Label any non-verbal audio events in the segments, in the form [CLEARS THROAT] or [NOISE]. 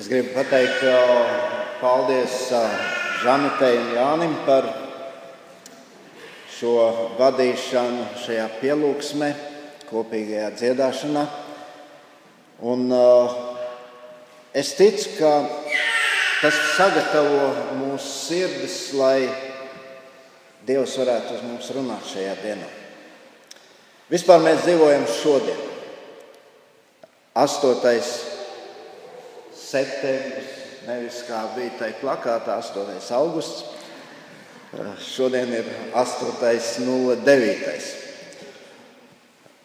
Es gribu pateikt paldies Žanetei un Jānim par šo vadīšanu šajā pielūgsmē, kopīgajā dziedāšanā. Un, es ticu, ka tas sagatavo mūsu sirdis, lai Dievs varētu uz mums runāt šajā dienā. Vispār mēs dzīvojam šodien, 8. Septembris, nevis kā bija tajā plakātā, 8. augusts. Šodien ir 8.09.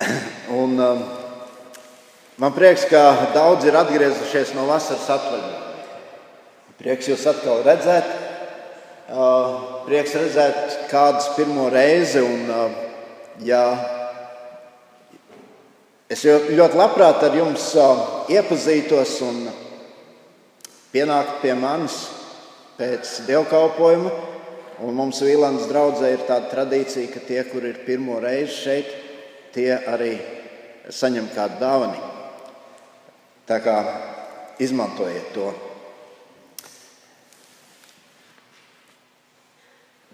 [CLEARS THROAT] Un, um, man prieks, ka daudzi ir atgriezušies no vasaras atvaļinājuma. Prieks jūs atkal redzēt, uh, prieks redzēt kādus pirmo reizi. Un, uh, ja es ļoti labprāt ar jums uh, iepazītos un pienāktu pie manis pēc dievkalpojuma. Un mums Vīlāns draudzē ir tāda tradīcija, ka tie, kur ir pirmo reizi šeit, tie arī saņem kādu dāvanu. Tā kā izmantojiet to.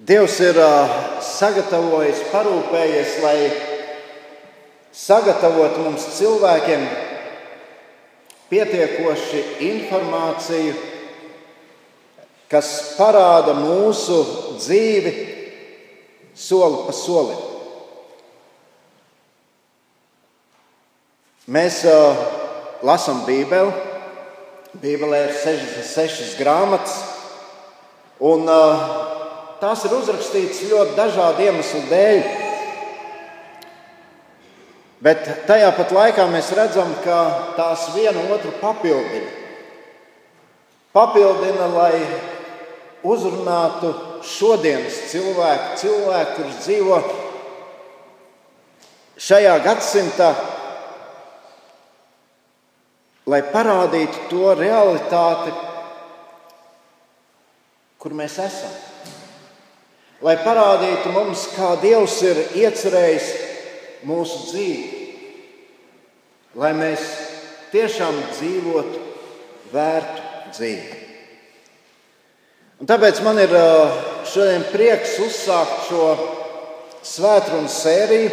Dievs ir sagatavojis, parūpējies, lai sagatavotu mums cilvēkiem pietiekoši informāciju kas parāda mūsu dzīvi soli pa solim. Mēs uh, lasām Bībeli. Bībelē ir 66 grāmatas, un uh, tās ir uzrakstītas ļoti dažādu iemeslu dēļ. Bet tajā pat laikā mēs redzam, ka tās viena otru papildina. Papildina, lai uzrunātu šodienas cilvēku, cilvēku, kurš dzīvo šajā gadsimtā, lai parādītu to realitāti, kur mēs esam. Lai parādītu mums, kā Dievs ir iecerējis mūsu dzīvi, lai mēs tiešām dzīvotu vērtu dzīvi. Un tāpēc man ir šodien prieks uzsākt šo svētkrunu sēriju,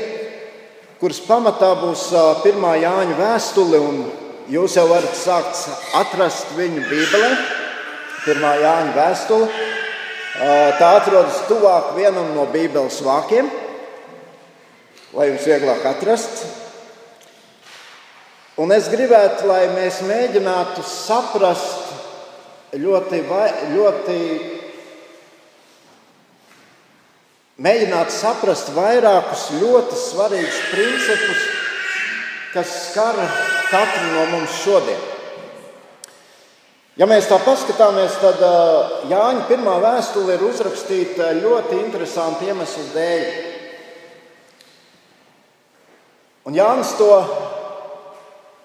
kuras pamatā būs pirmā Jāņa vēstule. Jūs jau varat sākt atrast viņu Bībelē, pirmā Jāņa vēstule. Tā atrodas tuvāk vienam no Bībeles vākiem, lai jums vieglāk atrast. Un es gribētu, lai mēs mēģinātu saprast ļoti, ļoti mēģināt saprast vairākus ļoti svarīgus principus, kas skar katru no mums šodien. Ja mēs tā paskatāmies, tad Jāņa pirmā vēstule ir uzrakstīta ļoti interesantu iemeslu dēļ. Un Jānis to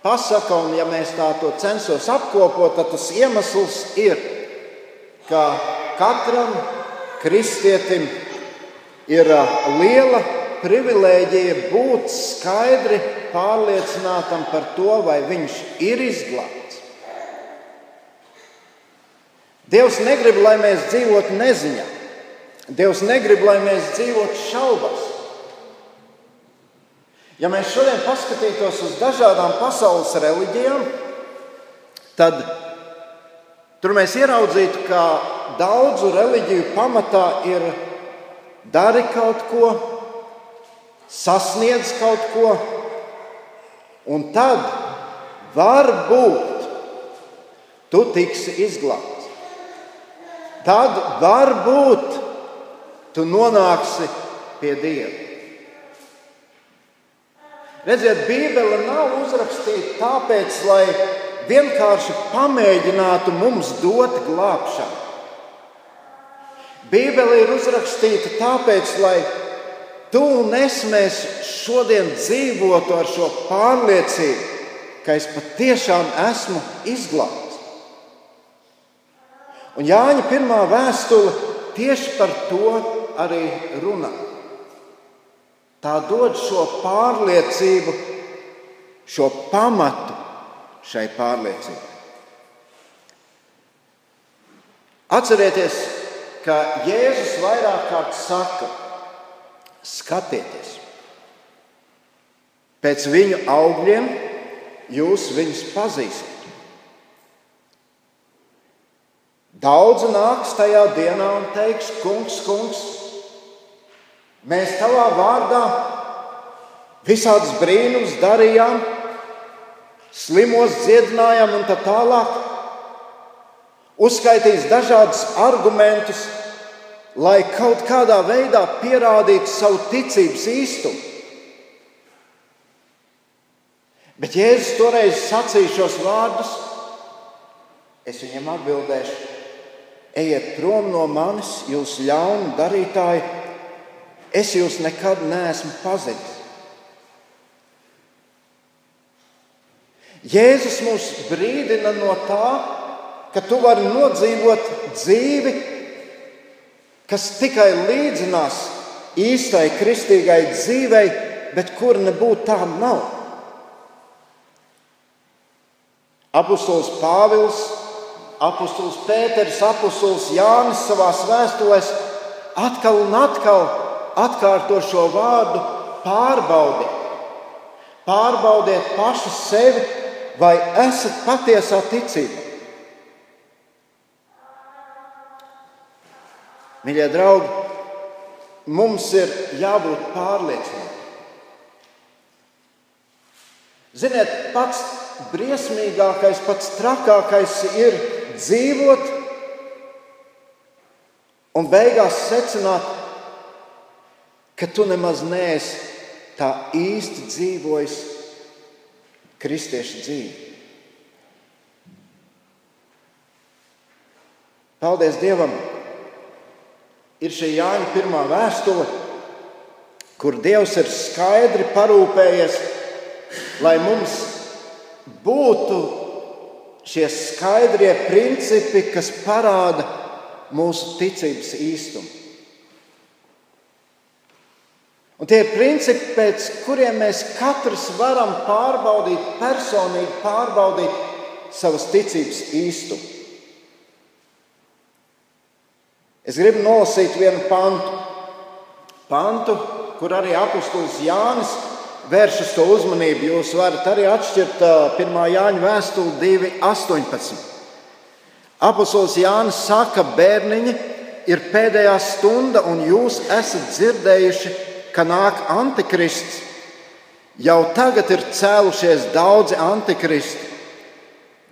pasaka, un ja mēs tā to censos apkopot, tad tas iemesls ir, ka katram kristietim ir liela privilēģija būt skaidri pārliecinātam par to, vai viņš ir izglābts. Dievs negrib, lai mēs dzīvotu neziņā. Dievs negrib, lai mēs dzīvotu šaubās. Ja mēs šodien paskatītos uz dažādām pasaules reliģijām, tad tur mēs ieraudzītu, ka daudzu reliģiju pamatā ir dari kaut ko, sasniedz kaut ko, un tad varbūt tu tiksi izglābts. Tad varbūt tu nonāksi pie Dieva. Redziet, Bībele nav uzrakstīta tāpēc, lai vienkārši pamēģinātu mums dot glābšanu. Bībele ir uzrakstīta tāpēc, lai tu un es mēs šodien dzīvotu ar šo pārliecību, ka es patiešām esmu izglābts. Un Jāņa pirmā vēstule tieši par to arī runā. Tā dod šo pārliecību, šo pamatu šai pārliecībai. Atcerieties, ka Jēzus vairāk kārt saka, skatieties, pēc viņu augļiem jūs viņus pazīsiet. Daudzi nāks tajā dienā un teiks, kungs, kungs, mēs tavā vārdā visādus brīnumus darījām, slimos dziedinājām un tā tālāk. Uzskaitīs dažādus argumentus, lai kaut kādā veidā pierādītu savu ticības īstumu. Bet Jēzus toreiz sacīja šos vārdus, es viņam atbildēšu: Ejiet prom no manis, jūs ļaunu darītāji, es jūs nekad neesmu pazinis. Jēzus mūs brīdina no tā, ka tu vari nodzīvot dzīvi, kas tikai līdzinās īstai kristīgai dzīvei, bet kur nebūtu tā nav. Apostols Pāvils, apostols Pēters, apostols Jānis savā vēstulēs atkal un atkal atkārto šo vārdu pārbaudiet. Pārbaudiet paši sevi, vai esat patiesā ticībā. Mīļie draugi, mums ir jābūt pārliecinātiem. Ziniet, pats briesmīgākais, pats trakākais ir dzīvot un beigās secināt, ka tu nemaz neesi tā īsti dzīvojis kristiešu dzīvi. Paldies Dievam! Ir šī Jāņa pirmā vēstule, kur Dievs ir skaidri parūpējies, lai mums būtu šie skaidrie principi, kas parāda mūsu ticības īstumu. Un tie ir principi, pēc kuriem mēs katrs varam pārbaudīt, personīgi pārbaudīt savas ticības īstumu. Es gribu nolasīt vienu pantu, pantu kur arī apustulis Jānis vēršas to uzmanību. Jūs varat arī atšķirt 1. Jāņa vēstuli 2.18. Apostols Jānis saka, bērniņi, ir pēdējā stunda, un jūs esat dzirdējuši, ka nāk antikrists, jau tagad ir cēlušies daudzi antikristi.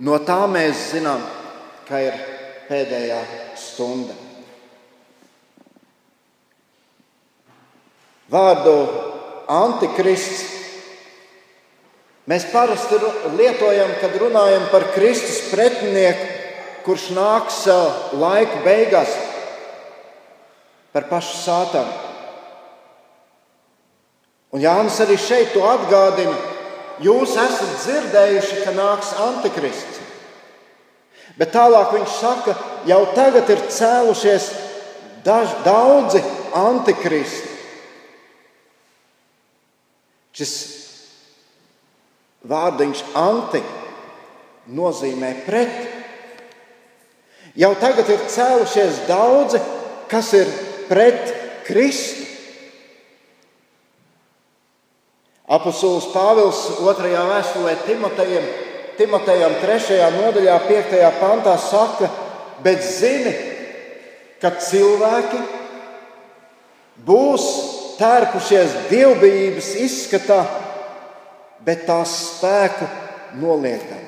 No tā mēs zinām, ka ir pēdējā stunda. Vārdu antikrists mēs parasti lietojam, kad runājam par Kristus pretinieku, kurš nāks laika beigās par pašu sātanu. Un Jānis arī šeit to atgādina. Jūs esat dzirdējuši, ka nāks antikrists. Bet tālāk viņš saka, jau tagad ir cēlušies daž, daudzi antikristi. Šis vārdiņš anti nozīmē pret. Jau tagad ir cēlušies daudzi, kas ir pret Kristu. Apostols Pāvils 2. vēstulē Timotejam, Timotejam 3. nodaļā, 5. pantā saka, bet zini, ka cilvēki būs tērpušies dievbijības izskatā, bet tās spēku noliekam.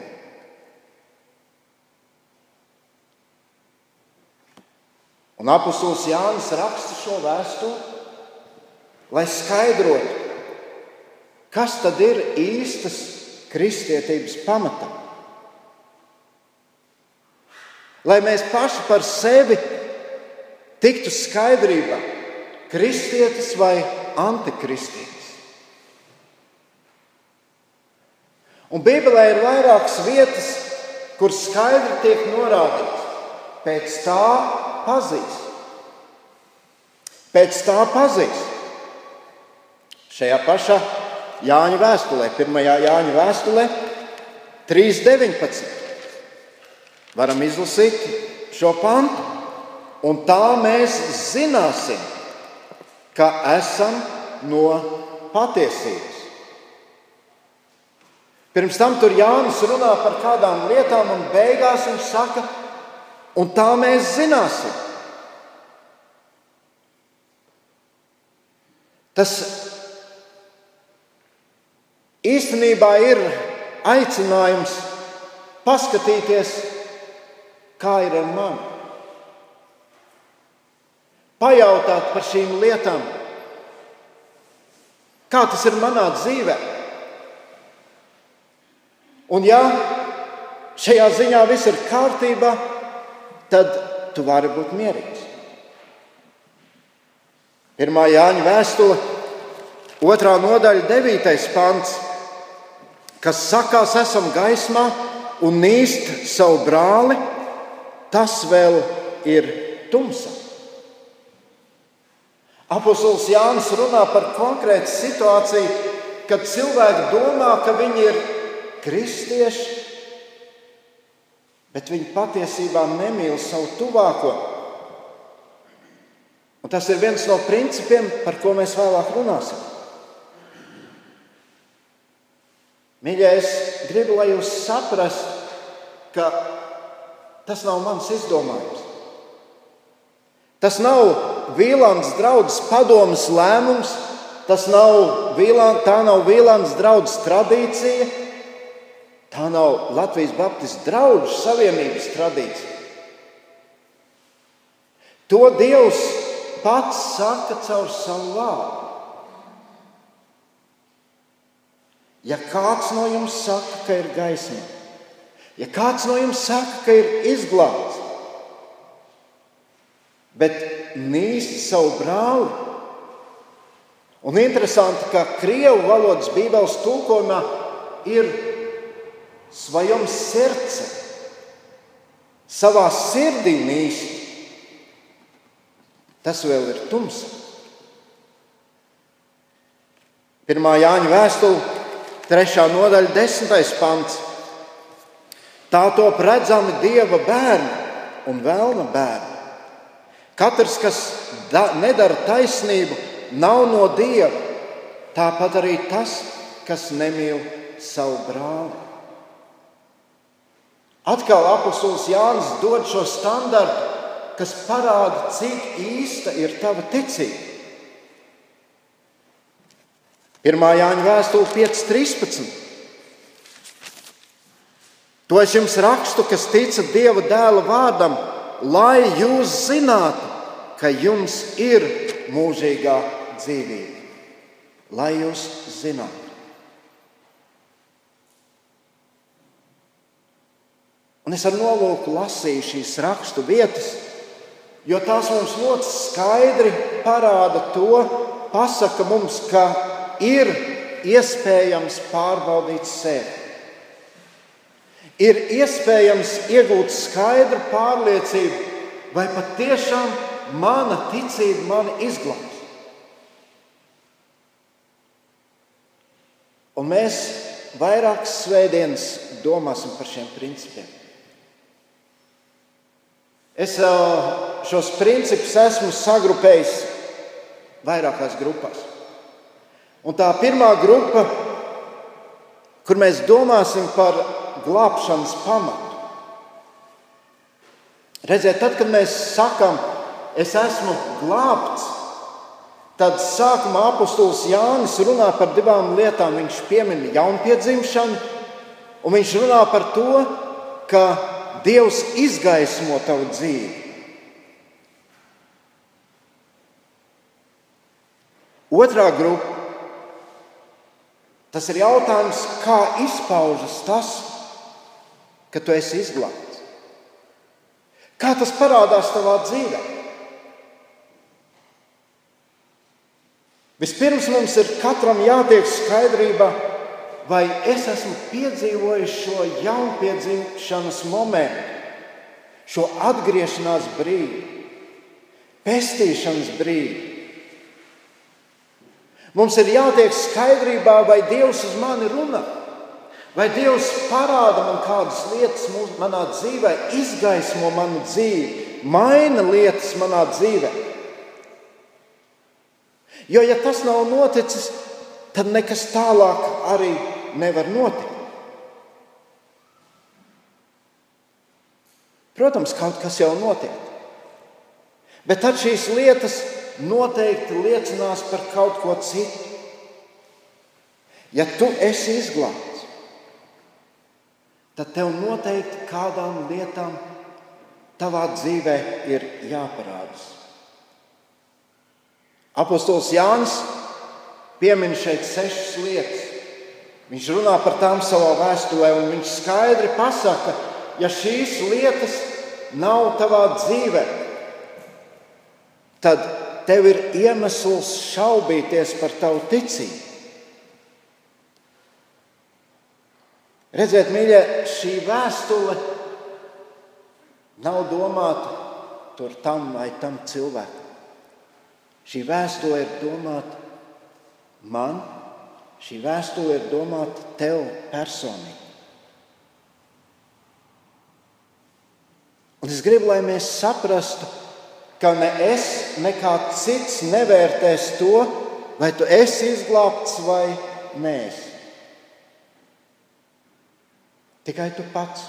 Un apustulis Jānis raksta šo vēstuli, lai skaidrotu, Kas tad ir īstas kristietības pamatā? Lai mēs paši par sevi tiktu skaidrībā, kristietis vai antikristietis. Un Bībelē ir vairākas vietas, kur skaidri tiek norādīts, pēc tā pazīs. Pēc tā pazīs. Šajā pašā Jāņa vēstulē, 1. Jāņa vēstulē, 3.19. Varam izlasīt šo pantu. un tā mēs zināsim, ka esam no patiesības. Pirms tam tur Jānis runā par kādām lietām, un beigās viņš saka, un tā mēs zināsim. Tas īstenībā ir aicinājums paskatīties, kā ir ar mani. Pajautāt par šīm lietām, kā tas ir manā dzīvē. Un, ja šajā ziņā viss ir kārtībā, tad tu vari būt mierīgs. Pirmā Jāņa vēstule, otrā nodaļa, devītais pants, kas sakās, esam gaismā un nīst savu brāli, tas vēl ir tumsa. Apostols Jānis runā par konkrētu situāciju, kad cilvēki domā, ka viņi ir kristieši, bet viņi patiesībā nemīl savu tuvāko. Un tas ir viens no principiem, par ko mēs vēlāk runāsim. Mīļie, es gribu, lai jūs saprastu, ka tas nav mans izdomājums. Tas nav Vīlāns draugs padomas lēmums, tas nav Vīlāns, tā nav Vīlāns draugs tradīcija, tā nav Latvijas Baptistu draugu savienības tradīcija. To Dievs pats saka caur savu vārdu. Ja kāds no jums saka, ka ir gaisma, ja kāds no jums saka, ka ir izglābts, bet nīst savu brāli, un interesanti, ka krievu valodas bībeles tulkojumā ir svajums sirce, savā sirdī nīst, tas vēl ir tumsa. Pirmā Jāņa vēstule Trešā nodaļa, desmitais pants. Tā top redzami dieva bērni un vēlna bērni. Katrs, kas da, nedara taisnību, nav no dieva. Tāpat arī tas, kas nemīl savu brāli. Atkal apustulis Jānis dod šo standartu, kas parāda, cik īsta ir tava ticība. Pirmā Jāņa vēstule 5.13. To es jums rakstu, kas ticat Dieva dēla vārdam, lai jūs zinātu, ka jums ir mūžīgā dzīvība. Lai jūs zinātu. Un es ar nolūku lasīju šīs rakstu vietas, jo tās mums ļoti skaidri parāda to, pasaka mums, ka ir iespējams pārbaudīt sevi. Ir iespējams iegūt skaidru pārliecību, vai patiešām mana ticība mani izglābs. Un mēs vairākas svētdienas domāsim par šiem principiem. Es šos principus esmu sagrupējis vairākās grupās. Un tā pirmā grupa, kur mēs domāsim par glābšanas pamatu. Redziet, tad, kad mēs sakām, es esmu glābts, tad sākumā apustulis Jānis runā par divām lietām. Viņš piemin jaunpiedzimšanu, un viņš runā par to, ka Dievs izgaismo tavu dzīvi. Otrā grupa Tas ir jautājums, kā izpaužas tas, ka tu esi izglābts. Kā tas parādās tavā dzīvē? Vispirms mums ir katram jātiek skaidrībā, vai es esmu piedzīvojis šo jaunpiedzimšanas momentu, šo atgriešanās brīdi, pestīšanas brīdi. Mums ir jātiek skaidrībā, vai Dievs uz mani runā, vai Dievs parāda man kādas lietas manā dzīvē, izgaismo manu dzīvi, maina lietas manā dzīvē. Jo, ja tas nav noticis, tad nekas tālāk arī nevar notikt. Protams, kaut kas jau notiek. Bet tad šīs lietas noteikti liecinās par kaut ko citu. Ja tu esi izglābts, tad tev noteikti kādām lietām tavā dzīvē ir jāparādās. Apostols Jānis piemin šeit sešas lietas. Viņš runā par tām savā vēstulē, un viņš skaidri pasaka, ja šīs lietas nav tavā dzīvē, tad tev ir iemesls šaubīties par tavu ticību. Redziet, mīļie, šī vēstule nav domāta tur tam vai tam cilvēkam. Šī vēstule ir domāta man, šī vēstule ir domāta tev personīgi. Un es gribu, lai mēs saprastu, ka ne es, ne kāds cits nevērtēs to, vai tu esi izglābts vai nē. Tikai tu pats.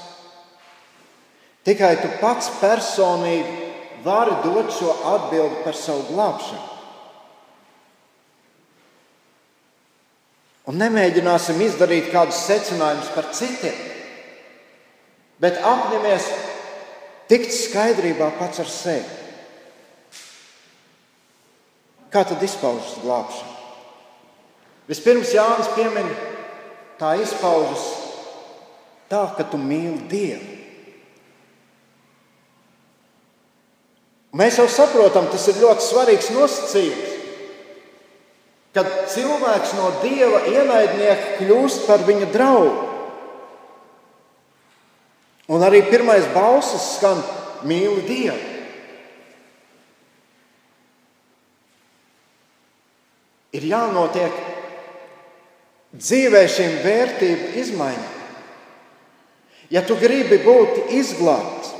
Tikai tu pats personīgi vari dot šo atbildi par savu glābšanu. Un nemēģināsim izdarīt kādus secinājumus par citiem, bet apņemies tikt skaidrībā pats ar sevi. Kā tad izpaužas glābšana? Vispirms Jānis piemin, tā izpaužas tā, ka tu mīli Dievu. Mēs jau saprotam, tas ir ļoti svarīgs nosacījums. Kad cilvēks no dieva ienaidnieka kļūst par viņa draugu. Un arī pirmais balsis skan mīli Dievu. Ir jānotiek dzīvē šīm vērtību izmaiņām. Ja tu gribi būt izglābts,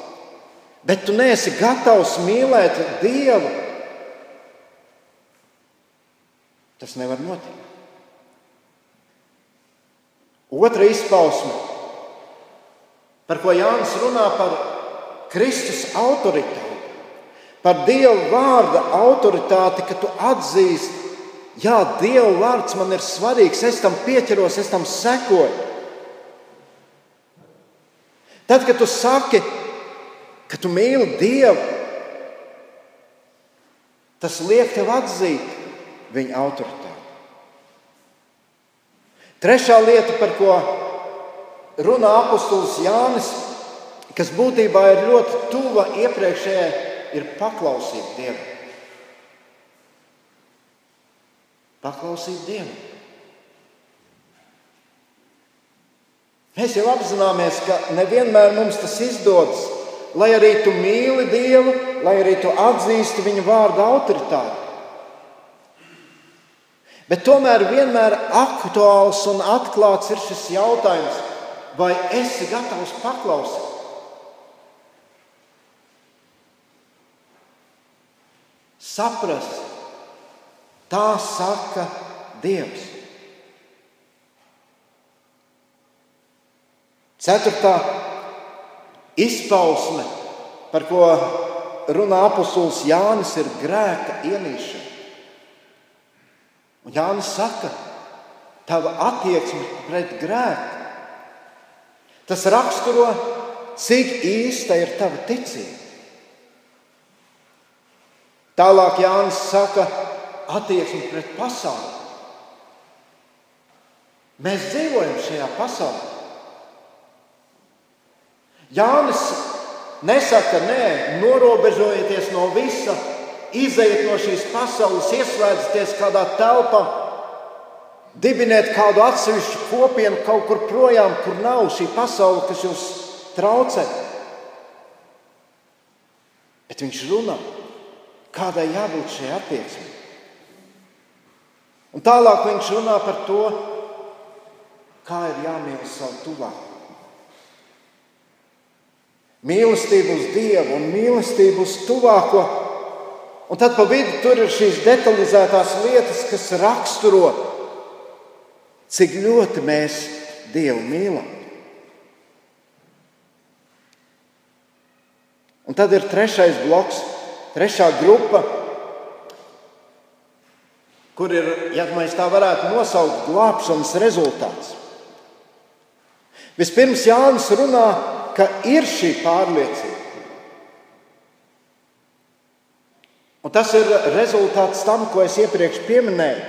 bet tu neesi gatavs mīlēt Dievu, tas nevar notikt. Otra izpausme, par ko Jānis runā par Kristus autoritāti, par Dieva vārda autoritāti, ka tu atzīsti, Jā, Dieva vārds man ir svarīgs, es tam pieķeros, es tam sekoju. Tad, kad tu saki, ka tu mīli Dievu, tas liek tev atzīt viņa autoritāti. Trešā lieta, par ko runā apustulis Jānis, kas būtībā ir ļoti tuva iepriekšējai, ir paklausīt Dievam. Paklausīt Dievam. Mēs jau apzināmies, ka nevienmēr mums tas izdodas lai arī tu mīli Dievu, lai arī tu atzīsti viņa vārda autoritāti. Bet tomēr vienmēr aktuāls un atklāts ir šis jautājums, vai esi gatavs paklausīt? Saprast, tā saka Dievs. Ceturtā Izpausme, par ko runā apustulis Jānis, ir grēka ienīšana. Un Jānis saka, tava attieksme pret grēku. Tas raksturo, cik īsta ir tava ticība. Tālāk Jānis saka, attieksme pret pasauli. Mēs dzīvojam šajā pasaulē. Jānis nesaka, nē, norobežojieties no visa, izejiet no šīs pasaules, ieslēdzieties kādā telpā, dibiniet kādu atsevišķu kopienu kaut kur projām, kur nav šī pasaule, kas jūs traucē. Bet viņš runā, kādai jābūt šai attieksmei. Un tālāk viņš runā par to, kā ir jāmīl savu tuvāko. mīlestību uz Dievu un mīlestību uz tuvāko. Un tad pa vidu tur ir šīs detalizētās lietas, kas raksturo, cik ļoti mēs Dievu mīlam. Un tad ir trešais bloks, trešā grupa, kur ir, ja mēs tā varētu nosaukt, glābšanas rezultāts. Vispirms Jānis runā, ka ir šī pārliecība. Un tas ir rezultāts tam, ko es iepriekš pieminēju.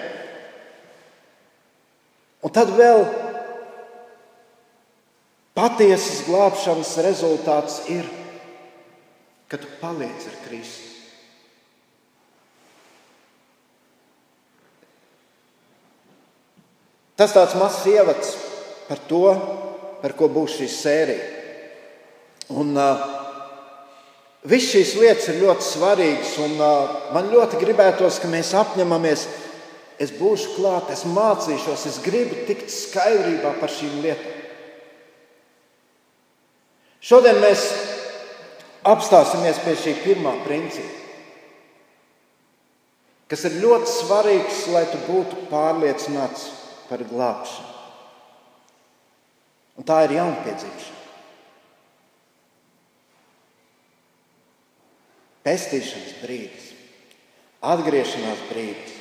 Un tad vēl patiesas glābšanas rezultāts ir, ka tu paliec ar Kristu. Tas tāds mazs ievads par to, par ko būs šī sērija. Un, uh, Viss šīs lietas ir ļoti svarīgas, un uh, man ļoti gribētos, ka mēs apņemamies, es būšu klāt, es mācīšos, es gribu tikt skaidrībā par šīm lietām. Šodien mēs apstāsimies pie šī pirmā principa, kas ir ļoti svarīgs, lai tu būtu pārliecināts par glābšanu. Un tā ir jaunpiedzimšana. pestīšanas brīdis, atgriešanās brīdis.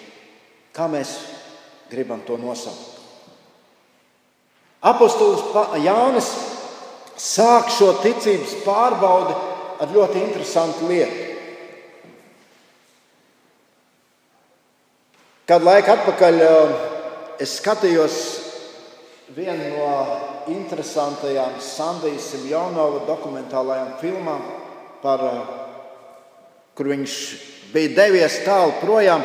Kā mēs gribam to nosaukt? Apostols Jānis sāk šo ticības pārbaudi ar ļoti interesantu lietu. Kādu laiku atpakaļ eh, es skatījos vienu no interesantajām Sandijas Simjonova dokumentālajām filmām par eh, kur viņš bija devies tālu projām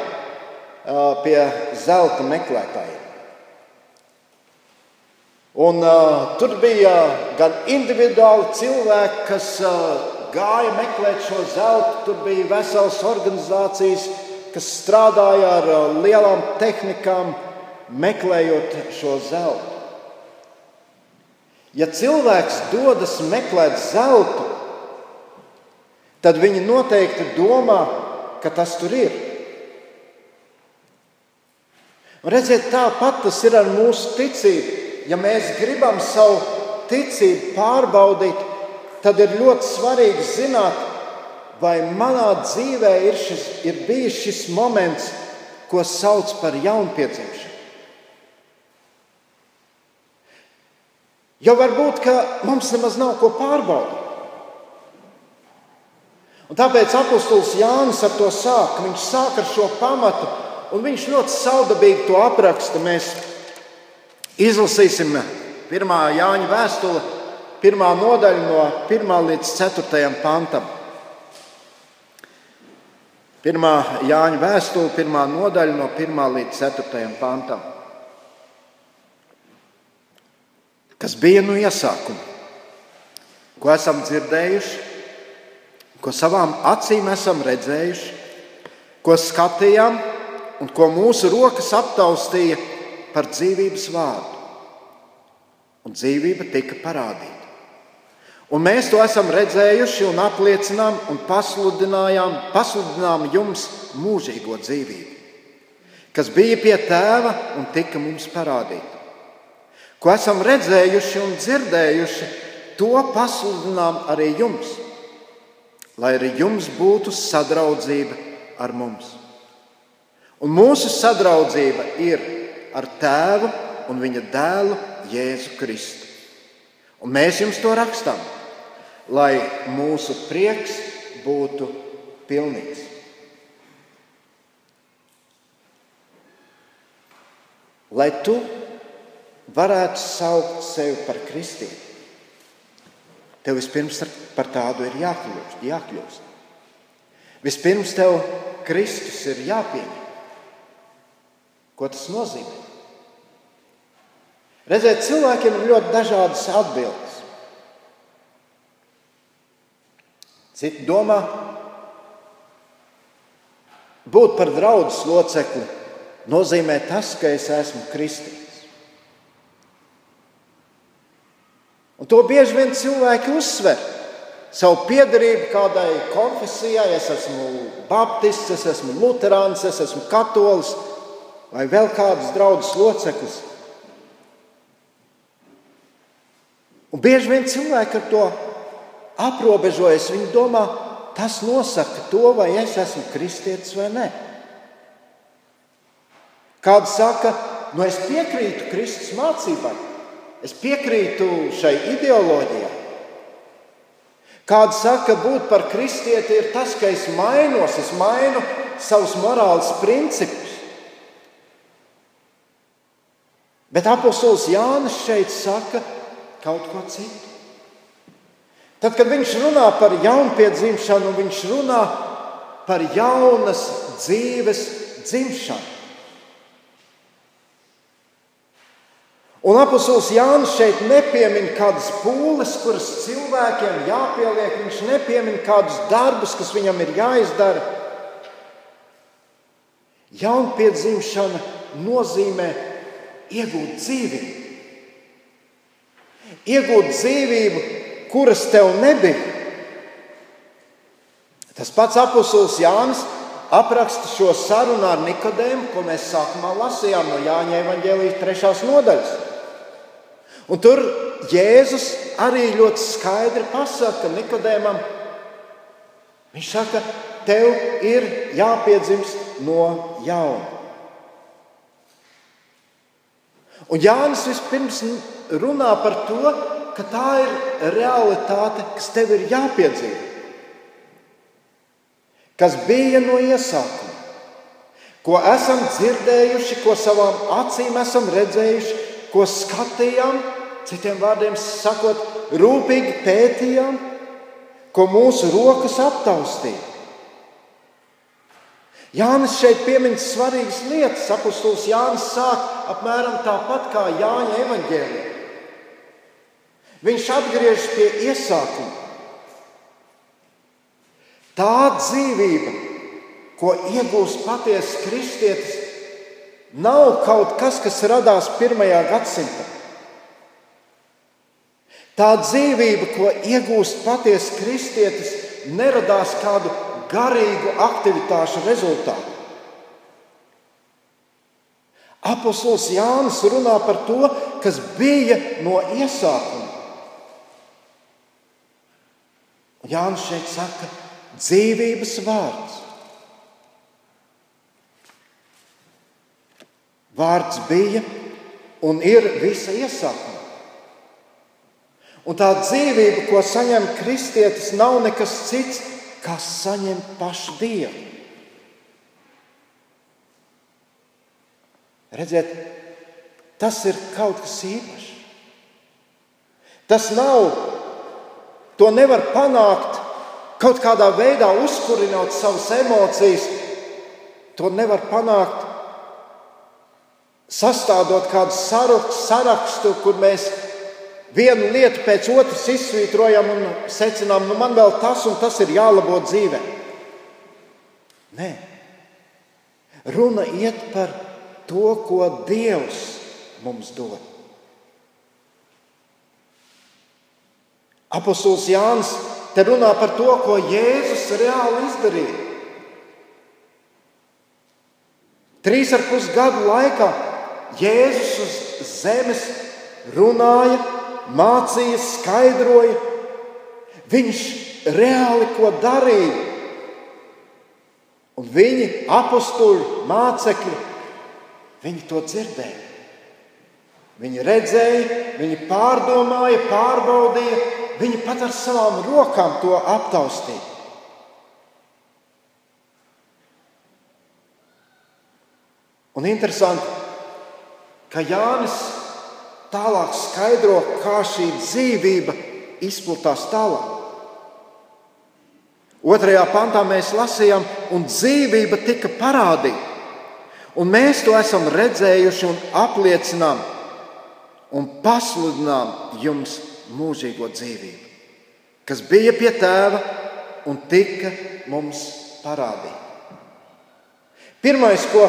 pie zelta meklētājiem. Un, uh, tur bija gan individuāli cilvēki, kas uh, gāja meklēt šo zeltu, tur bija veselas organizācijas, kas strādāja ar uh, lielām tehnikām, meklējot šo zeltu. Ja cilvēks dodas meklēt zeltu, tad viņi noteikti domā, ka tas tur ir. Un redziet, tāpat tas ir ar mūsu ticību. Ja mēs gribam savu ticību pārbaudīt, tad ir ļoti svarīgi zināt, vai manā dzīvē ir, šis, ir bijis šis moments, ko sauc par jaunpiedzimšanu. Jo varbūt mums nemaz nav ko pārbaudīt. Un tāpēc apustulis Jānis ar to sāk. Viņš sāk ar šo pamatu, un viņš ļoti saudabīgi to apraksta. Mēs izlasīsim pirmā Jāņa vēstule, pirmā nodaļa no 1 līdz 4 pantam. Pirmā Jāņa vēstule, pirmā nodaļa no 1 līdz 4 pantam. Kas bija no iesākuma, ko esam dzirdējuši? ko savām acīm esam redzējuši, ko skatījām un ko mūsu rokas aptaustīja par dzīvības vārdu. Un dzīvība tika parādīta. Un mēs to esam redzējuši un apliecinām un pasludinājām, pasludinām jums mūžīgo dzīvību, kas bija pie tēva un tika mums parādīta. Ko esam redzējuši un dzirdējuši, to pasludinām arī jums lai arī jums būtu sadraudzība ar mums. Un mūsu sadraudzība ir ar Tēvu un Viņa dēlu Jēzu Kristu. Un mēs jums to rakstām, lai mūsu prieks būtu pilnīgs. Lai tu varētu saukt sevi par kristieti, Tev vispirms par tādu ir jākļūst. jākļūst. Vispirms tev Kristus ir jāpieņem. Ko tas nozīmē? Redziet, cilvēkiem ir ļoti dažādas atbildes. Citi domā, būt par draugu locekli nozīmē tas, ka es esmu kristīgs. Un to bieži vien cilvēki uzsver. savu piedarību kādai konfesijai, es esmu baptists, es esmu luterāns, es esmu katolis vai vēl kādas draudzes loceklis. Un bieži vien cilvēki ar to aprobežojas. Viņi domā, tas nosaka to, vai es esmu kristietis vai nē. Kāds saka, nu es piekrītu Kristus mācībai, es piekrītu šai ideoloģijai. Kāds saka, būt par kristieti ir tas, ka es mainos, es mainu savus morāles principus. Bet apustulis Jānis šeit saka kaut ko citu. Tad, kad viņš runā par jaunpiedzimšanu, viņš runā par jaunas dzīves dzimšanu. Un apustulis Jānis šeit nepiemin kādas pūles, kuras cilvēkiem jāpieliek. Viņš nepiemin kādus darbus, kas viņam ir jāizdara. Jaunpiedzimšana nozīmē iegūt dzīvību. Iegūt dzīvību, kuras tev nebija. Tas pats apustulis Jānis apraksta šo sarunu ar Nikodēmu, ko mēs sākumā lasījām no Jāņa Evangelijas trešās nodaļas. Un tur Jēzus arī ļoti skaidri pasaka Nikodēmam, viņš saka, tev ir jāpiedzimst no jauna. Un Jānis vispirms runā par to, ka tā ir realitāte, kas tev ir jāpiedzīvo. Kas bija no iesākuma, ko esam dzirdējuši, ko savām acīm esam redzējuši, ko skatījām, Citiem vārdiem sakot, rūpīgi pētījām, ko mūsu rokas aptaustīja. Jānis šeit piemin svarīgas lietas. Apostols Jānis sāk apmēram tāpat kā Jāņa evanģēlija. Viņš atgriežas pie iesākuma. Tā dzīvība, ko iegūst patiesa kristietis, nav kaut kas, kas radās pirmajā gadsimtā. Tā dzīvība, ko iegūst patiesa kristietis, neradās kādu garīgu aktivitāšu rezultātā. Apostols Jānis runā par to, kas bija no iesākuma. Jānis šeit saka, dzīvības vārds. Vārds bija un ir visa iesākuma. Un tā dzīvība, ko saņem kristietis, nav nekas cits, kā saņemt pašu Dievu. Redziet, tas ir kaut kas īpašs. Tas nav, to nevar panākt kaut kādā veidā, uzkurinot savas emocijas. To nevar panākt, sastādot kādu sarakstu, kur mēs vienu lietu pēc otras izsvītrojam un secinām, nu man vēl tas un tas ir jālabo dzīvē. Nē, runa iet par to, ko Dievs mums dod. Apostols Jānis te runā par to, ko Jēzus reāli izdarīja. Trīs ar pus gadu laikā Jēzus uz zemes runāja mācīja, skaidroja. Viņš reāli ko darīja. Un viņi, apstuļi, mācekļi, viņi to dzirdēja. Viņi redzēja, viņi pārdomāja, pārbaudīja, viņi pat ar savām rokām to aptaustīja. Un interesanti, ka Jānis tālāk skaidro, kā šī dzīvība izplatās tālāk. Otrajā pantā mēs lasījām, un dzīvība tika parādīta. Un mēs to esam redzējuši un apliecinām un pasludinām jums mūžīgo dzīvību, kas bija pie tēva un tika mums parādīta. Pirmais, ko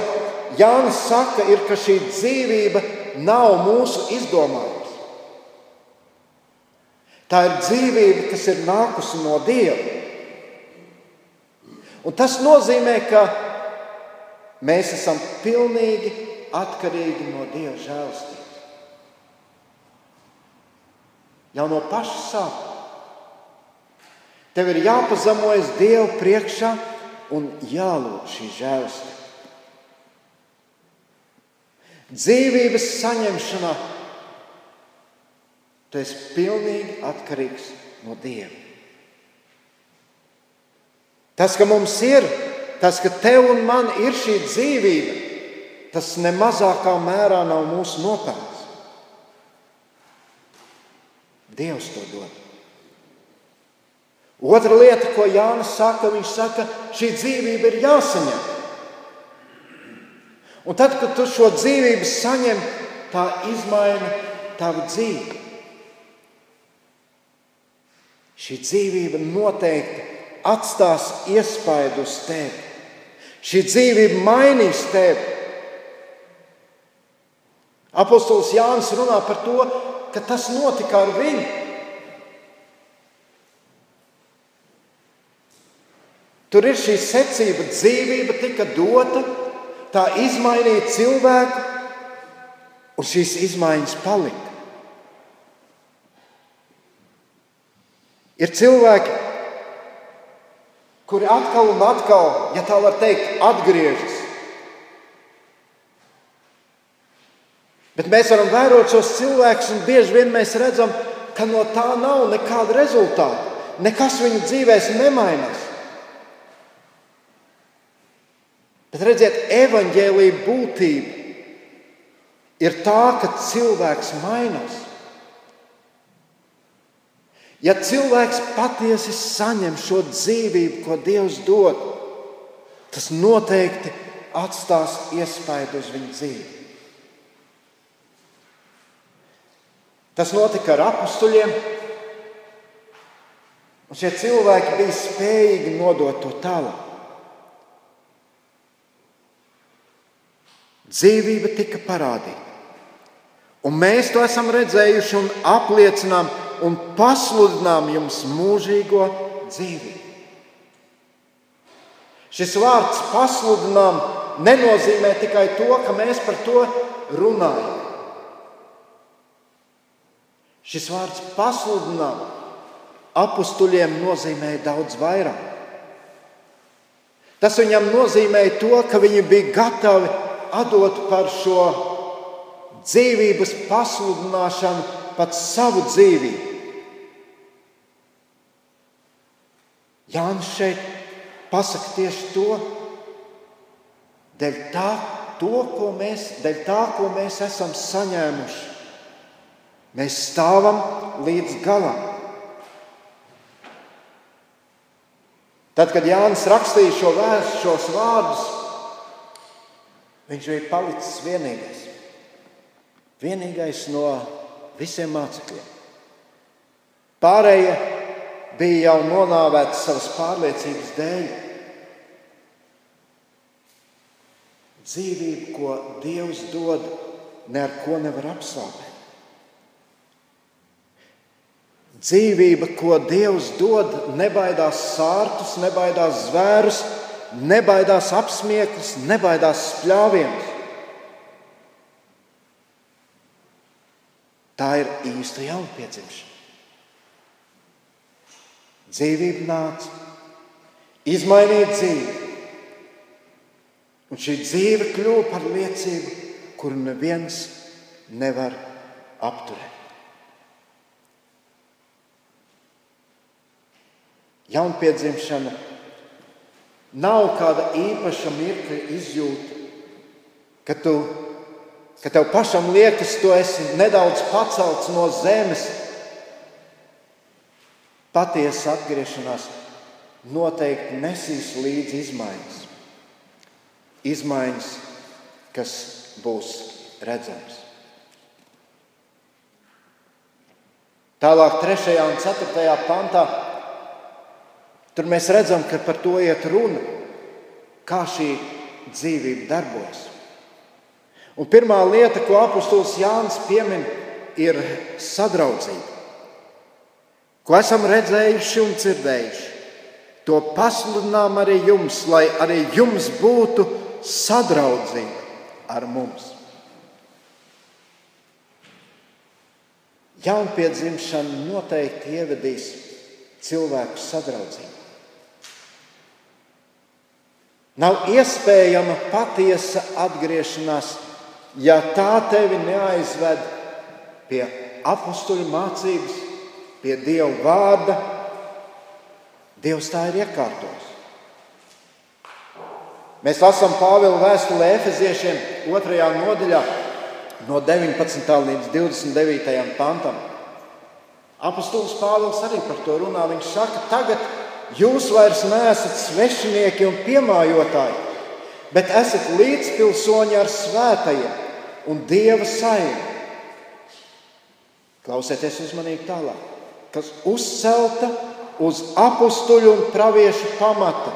Jānis saka, ir, ka šī dzīvība nav mūsu izdomājums. Tā ir dzīvība, kas ir nākusi no Dieva. Un tas nozīmē, ka mēs esam pilnīgi atkarīgi no Dieva žēlstības. Jau no paša sākuma. Tev ir jāpazemojas Dievu priekšā un jālūdz šī žēlstība. Dzīvības saņemšanā tu esi pilnīgi atkarīgs no Dieva. Tas, ka mums ir, tas, ka tev un man ir šī dzīvība, tas ne mazākā mērā nav mūsu nopelns. Dievs to dod. Otra lieta, ko Jānis saka, viņš saka, šī dzīvība ir jāsaņem. Un tad, kad tu šo dzīvību saņem, tā izmaina tavu dzīvi. Šī dzīvība noteikti atstās iespaidu uz tevi. Šī dzīvība mainīs tevi. Apostols Jānis runā par to, ka tas notika ar viņu. Tur ir šī secība, dzīvība tika dota, tā izmainīja cilvēku, un šīs izmaiņas palika. Ir cilvēki, kuri atkal un atkal, ja tā var teikt, atgriežas. Bet mēs varam vērot šos cilvēkus, un bieži vien mēs redzam, ka no tā nav nekāda rezultāta. Nekas viņu dzīvēs nemainās. Bet redziet, evaņģēlīja būtība ir tā, ka cilvēks mainās. Ja cilvēks patiesi saņem šo dzīvību, ko Dievs dod, tas noteikti atstās iespaidu uz viņa dzīvi. Tas notika ar apstuļiem, un šie cilvēki bija spējīgi nodot to tālāk. Dzīvība tika parādīta. Un mēs to esam redzējuši un apliecinām un pasludinām jums mūžīgo dzīvību. Šis vārds pasludinām nenozīmē tikai to, ka mēs par to runājam. Šis vārds pasludinām apstuļiem nozīmēja daudz vairāk. Tas viņam nozīmēja to, ka viņi bija gatavi atdot par šo dzīvības pasludināšanu pat savu dzīvību. Jānis šeit pasaka tieši to, dēļ tā, to, ko mēs, dēļ tā, ko mēs esam saņēmuši. Mēs stāvam līdz galam. Tad, kad Jānis rakstīja šo vēstu, šos vārdus, Viņš bija palicis vienīgais. Vienīgais no visiem mācekļiem. Pārējie bija jau nonāvēti savas pārliecības dēļ. Dzīvību, ko Dievs dod, ne ar ko nevar apslāpēt. Dzīvība, ko Dievs dod, nebaidās sārtus, nebaidās zvērus, nebaidās apsmieklis, nebaidās spļāviens. Tā ir īsta jaunpiedzimšana. Dzīvība nāca, izmainīja dzīvi. Un šī dzīve kļuva par liecību, kuru neviens nevar apturēt. Jaunpiedzimšana Nav kāda īpaša mirkļa izjūta, ka, tu, ka tev pašam liekas, tu esi nedaudz pacelts no zemes. Patiesa atgriešanās noteikti nesīs līdzi izmaiņas. Izmaiņas, kas būs redzamas. Tālāk, 3. un 4. pantā Tur mēs redzam, ka par to iet runa, kā šī dzīvība darbojas. Un pirmā lieta, ko apustulis Jānis piemin, ir sadraudzība. ko esam redzējuši un dzirdējuši, to pasludinām arī jums, lai arī jums būtu sadraudzība ar mums. Jaunpiedzimšana noteikti ievedīs cilvēku sadraudzību. Nav iespējama patiesa atgriešanās, ja tā tevi neaizved pie apakstuļu mācības, pie Dieva vārda. Dievs tā ir iekārtojis. Mēs lasām Pāvila vēstulē Efeziešiem 2. nodaļā, no 19. līdz 29. pantam. Apostols Pāvils arī par to runā. Viņš saka, tagad jūs vairs neesat svešinieki un piemājotāji, bet esat līdzpilsoņi ar svētajiem un dieva saimē. Klausieties uzmanīgi tālāk, kas uzcelta uz apstuļu un praviešu pamata.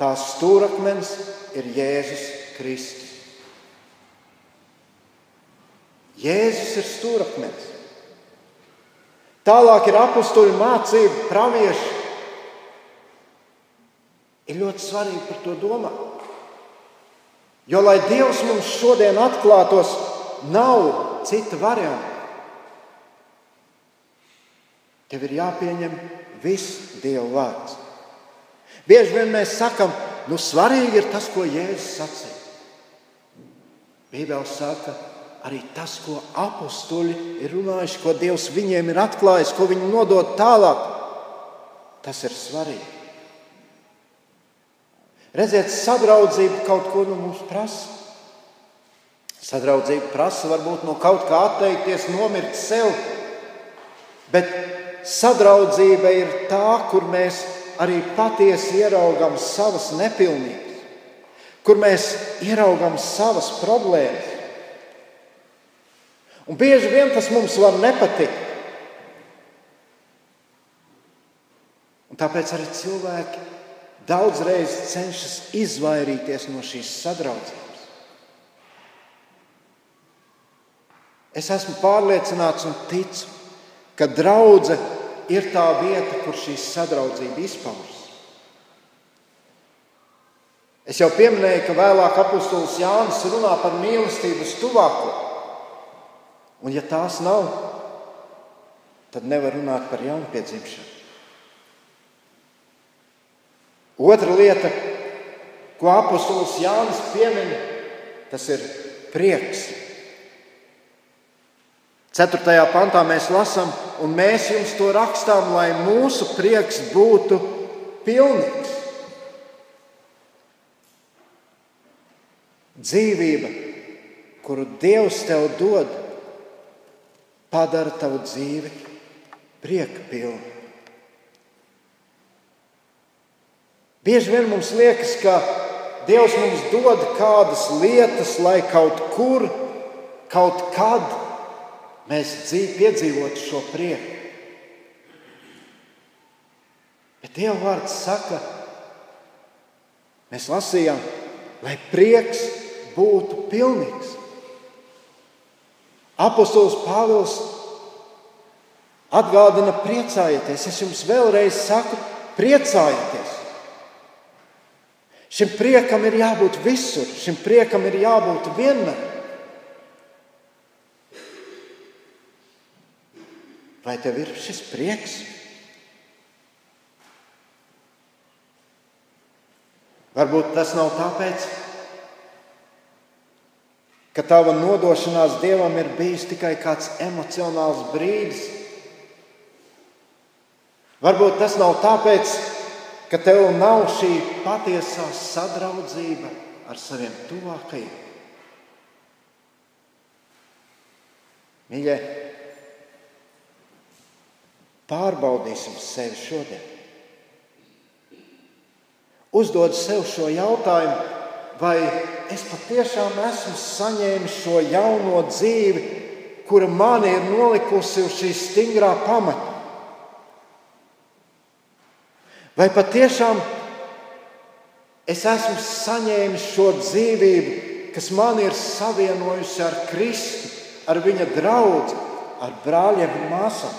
Tās stūrakmens ir Jēzus Kristus. Jēzus ir stūrakmens. Tālāk ir apstuļu mācība, pravieši. Ir ļoti svarīgi par to domāt. Jo, lai Dievs mums šodien atklātos, nav cita varianta. Tev ir jāpieņem viss Dieva vārds. Bieži vien mēs sakām, nu svarīgi ir tas, ko Jēzus sacīja. Bībeli saka, arī tas, ko apstuļi ir runājuši, ko Dievs viņiem ir atklājis, ko viņi nodod tālāk, tas ir svarīgi. Redziet, sadraudzība kaut ko no mums prasa. Sadraudzība prasa varbūt no kaut kā atteikties, nomirt sev. Bet sadraudzība ir tā, kur mēs arī patiesi ieraugām savas nepilnības, kur mēs ieraugām savas problēmas. Un bieži vien tas mums var nepatikt. Un tāpēc arī cilvēki daudzreiz cenšas izvairīties no šīs sadraudzības. Es esmu pārliecināts un ticu, ka draudzene ir tā vieta, kur šī sadraudzība izpaužas. Es jau pieminēju, ka vēlāk apustulis Jānis runā par mīlestību uz tuvāko. Un, ja tās nav, tad nevar runāt par jaunpiedzimšanu. Otra lieta, ko apustulis Jānis piemin, tas ir prieks. Ceturtajā pantā mēs lasām, un mēs jums to rakstām, lai mūsu prieks būtu pilnīgs. Dzīvība, kuru Dievs tev dod, padara tavu dzīvi prieka pilnu. Bieži vien mums liekas, ka Dievs mums dod kādas lietas, lai kaut kur, kaut kad mēs piedzīvotu šo prieku. Bet Dieva vārds saka, mēs lasījām, lai prieks būtu pilnīgs. Apostols Pāvils atgādina, priecājieties. Es jums vēlreiz saku, priecājieties. Šim priekam ir jābūt visur, šim priekam ir jābūt vienmēr. Vai tev ir šis prieks? Varbūt tas nav tāpēc, ka tava nodošanās Dievam ir bijis tikai kāds emocionāls brīdis. Varbūt tas nav tāpēc, ka tev nav šī patiesā sadraudzība ar saviem tuvākajiem. Mīļie, pārbaudīsim sevi šodien. Uzdod sev šo jautājumu, vai es patiešām esmu saņēmis šo jauno dzīvi, kura mani ir nolikusi uz šī stingrā pamata. Vai patiešām es esmu saņēmis šo dzīvību, kas man ir savienojusi ar Kristu, ar viņa draugu, ar brāļiem un māsām?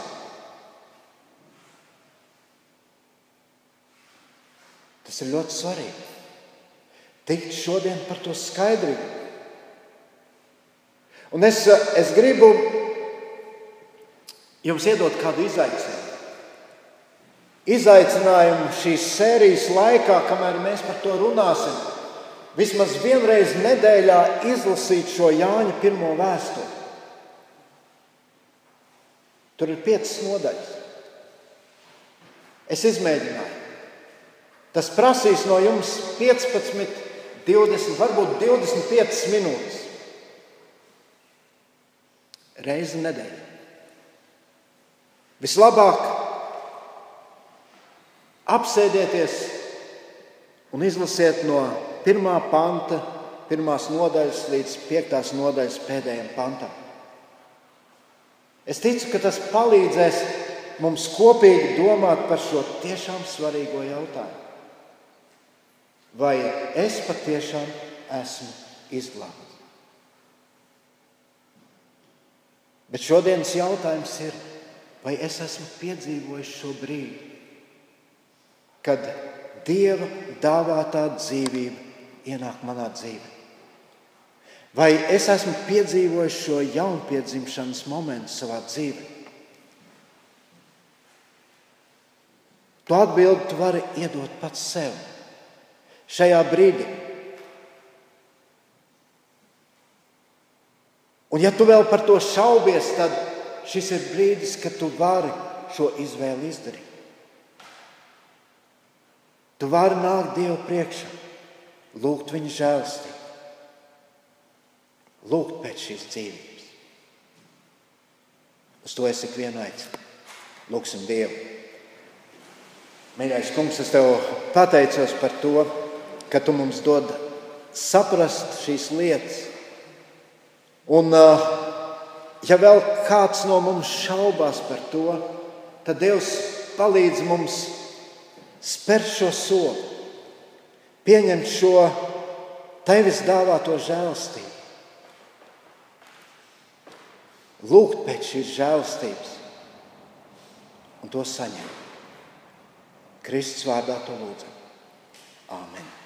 Tas ir ļoti svarīgi. Tikt šodien par to skaidrību. Un es, eh, es gribu jums iedot kādu izaicinājumu. Izaicinājumu šīs sērijas laikā, kamēr mēs par to runāsim, vismaz vienreiz nedēļā izlasīt šo Jāņa pirmo vēstuli. Tur ir piecas nodaļas. Es izmēģināju. Tas prasīs no jums 15, 20, varbūt 25 minūtes. Reizi nedēļā. Vislabāk apsēdieties un izlasiet no pirmā panta, pirmās nodaļas līdz piektās nodaļas pēdējiem pantam. Es ticu, ka tas palīdzēs mums kopīgi domāt par šo tiešām svarīgo jautājumu. Vai es patiešām esmu izglābts? Bet šodienas jautājums ir, vai es esmu piedzīvojis šo brīdi, kad Dieva dāvātā dzīvība ienāk manā dzīvē? Vai es esmu piedzīvojis šo jaunpiedzimšanas momentu savā dzīvē? Tu atbildi tu vari iedot pats sev šajā brīdī. Un, ja tu vēl par to šaubies, tad šis ir brīdis, kad tu vari šo izvēli izdarīt. Tu vari nākt Dievu priekšā, lūgt viņa žēlstību, lūgt pēc šīs dzīvības. Uz to es ikvienu aicinu. Lūksim Dievu. Mīļais kungs, es tev pateicos par to, ka tu mums dod saprast šīs lietas Un, uh, ja vēl kāds no mums šaubās par to, tad Dievs palīdz mums spērt šo soli, pieņemt šo tevis dāvāto žēlstību, lūgt pēc šīs žēlstības un to saņemt. Kristus vārdā to lūdzam. Āmen!